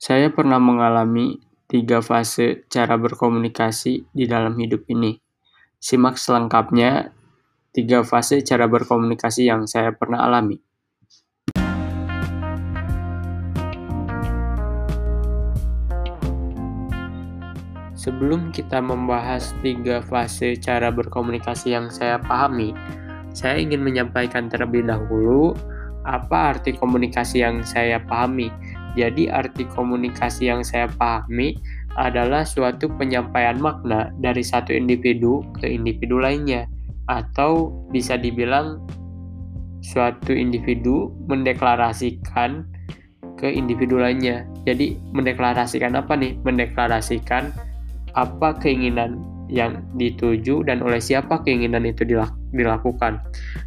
Saya pernah mengalami tiga fase cara berkomunikasi di dalam hidup ini. Simak selengkapnya tiga fase cara berkomunikasi yang saya pernah alami. Sebelum kita membahas tiga fase cara berkomunikasi yang saya pahami, saya ingin menyampaikan terlebih dahulu apa arti komunikasi yang saya pahami jadi arti komunikasi yang saya pahami adalah suatu penyampaian makna dari satu individu ke individu lainnya atau bisa dibilang suatu individu mendeklarasikan ke individu lainnya. Jadi mendeklarasikan apa nih? Mendeklarasikan apa keinginan yang dituju dan oleh siapa keinginan itu dilakukan.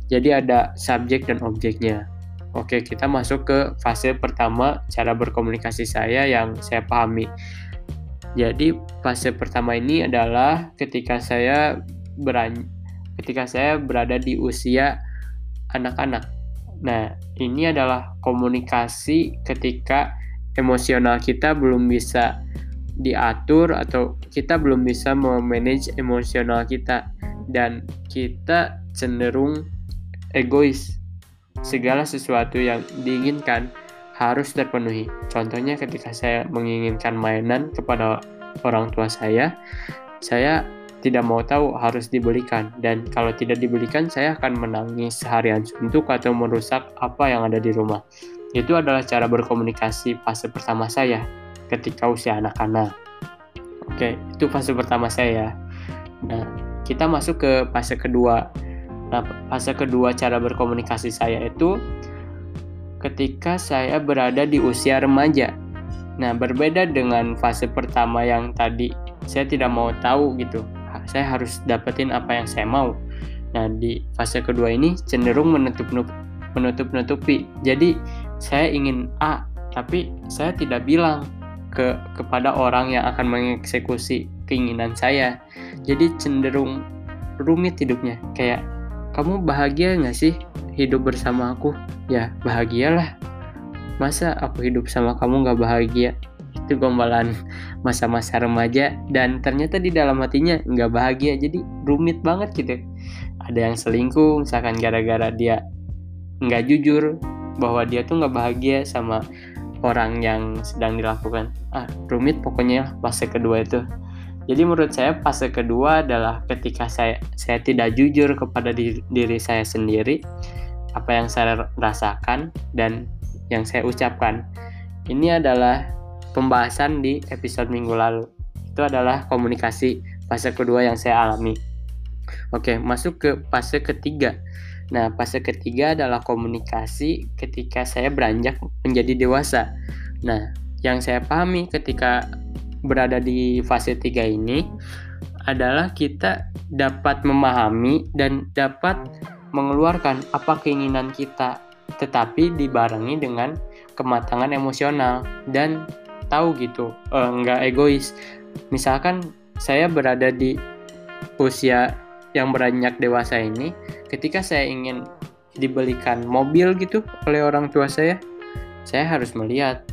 Jadi ada subjek dan objeknya. Oke, kita masuk ke fase pertama cara berkomunikasi saya yang saya pahami. Jadi, fase pertama ini adalah ketika saya beran ketika saya berada di usia anak-anak. Nah, ini adalah komunikasi ketika emosional kita belum bisa diatur atau kita belum bisa memanage emosional kita dan kita cenderung egois segala sesuatu yang diinginkan harus terpenuhi. Contohnya ketika saya menginginkan mainan kepada orang tua saya, saya tidak mau tahu harus dibelikan dan kalau tidak dibelikan saya akan menangis seharian suntuk atau merusak apa yang ada di rumah. Itu adalah cara berkomunikasi fase pertama saya ketika usia anak-anak. Oke, itu fase pertama saya. Nah, kita masuk ke fase kedua Nah, fase kedua cara berkomunikasi saya itu ketika saya berada di usia remaja. Nah, berbeda dengan fase pertama yang tadi saya tidak mau tahu gitu. Saya harus dapetin apa yang saya mau. Nah, di fase kedua ini cenderung menutup nutupi. Jadi, saya ingin A, tapi saya tidak bilang ke kepada orang yang akan mengeksekusi keinginan saya. Jadi cenderung rumit hidupnya. Kayak kamu bahagia nggak sih hidup bersama aku? Ya, bahagialah. Masa aku hidup sama kamu nggak bahagia? Itu gombalan masa-masa remaja dan ternyata di dalam hatinya nggak bahagia. Jadi rumit banget gitu. Ada yang selingkuh, misalkan gara-gara dia nggak jujur bahwa dia tuh nggak bahagia sama orang yang sedang dilakukan. Ah, rumit pokoknya fase kedua itu. Jadi menurut saya fase kedua adalah ketika saya saya tidak jujur kepada diri, diri saya sendiri apa yang saya rasakan dan yang saya ucapkan. Ini adalah pembahasan di episode minggu lalu. Itu adalah komunikasi fase kedua yang saya alami. Oke, masuk ke fase ketiga. Nah, fase ketiga adalah komunikasi ketika saya beranjak menjadi dewasa. Nah, yang saya pahami ketika berada di fase 3 ini adalah kita dapat memahami dan dapat mengeluarkan apa keinginan kita tetapi dibarengi dengan kematangan emosional dan tahu gitu eh, nggak egois. Misalkan saya berada di usia yang beranjak dewasa ini ketika saya ingin dibelikan mobil gitu oleh orang tua saya saya harus melihat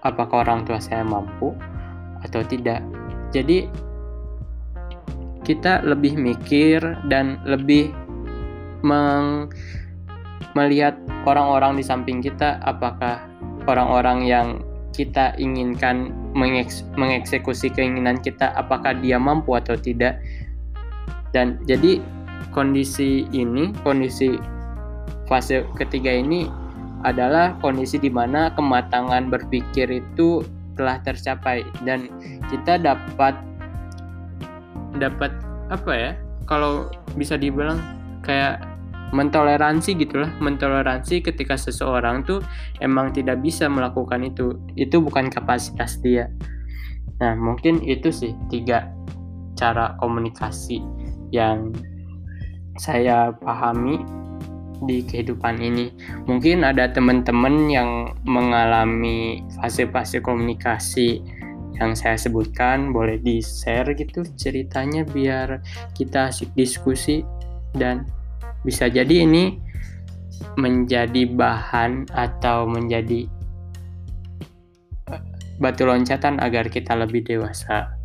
apakah orang tua saya mampu atau tidak. Jadi kita lebih mikir dan lebih meng melihat orang-orang di samping kita apakah orang-orang yang kita inginkan mengeks mengeksekusi keinginan kita apakah dia mampu atau tidak dan jadi kondisi ini kondisi fase ketiga ini adalah kondisi di mana kematangan berpikir itu telah tercapai. Dan kita dapat dapat apa ya? Kalau bisa dibilang kayak mentoleransi gitulah. Mentoleransi ketika seseorang tuh emang tidak bisa melakukan itu. Itu bukan kapasitas dia. Nah mungkin itu sih tiga cara komunikasi yang saya pahami di kehidupan ini. Mungkin ada teman-teman yang mengalami fase-fase komunikasi yang saya sebutkan, boleh di-share gitu ceritanya biar kita asik diskusi dan bisa jadi ini menjadi bahan atau menjadi batu loncatan agar kita lebih dewasa.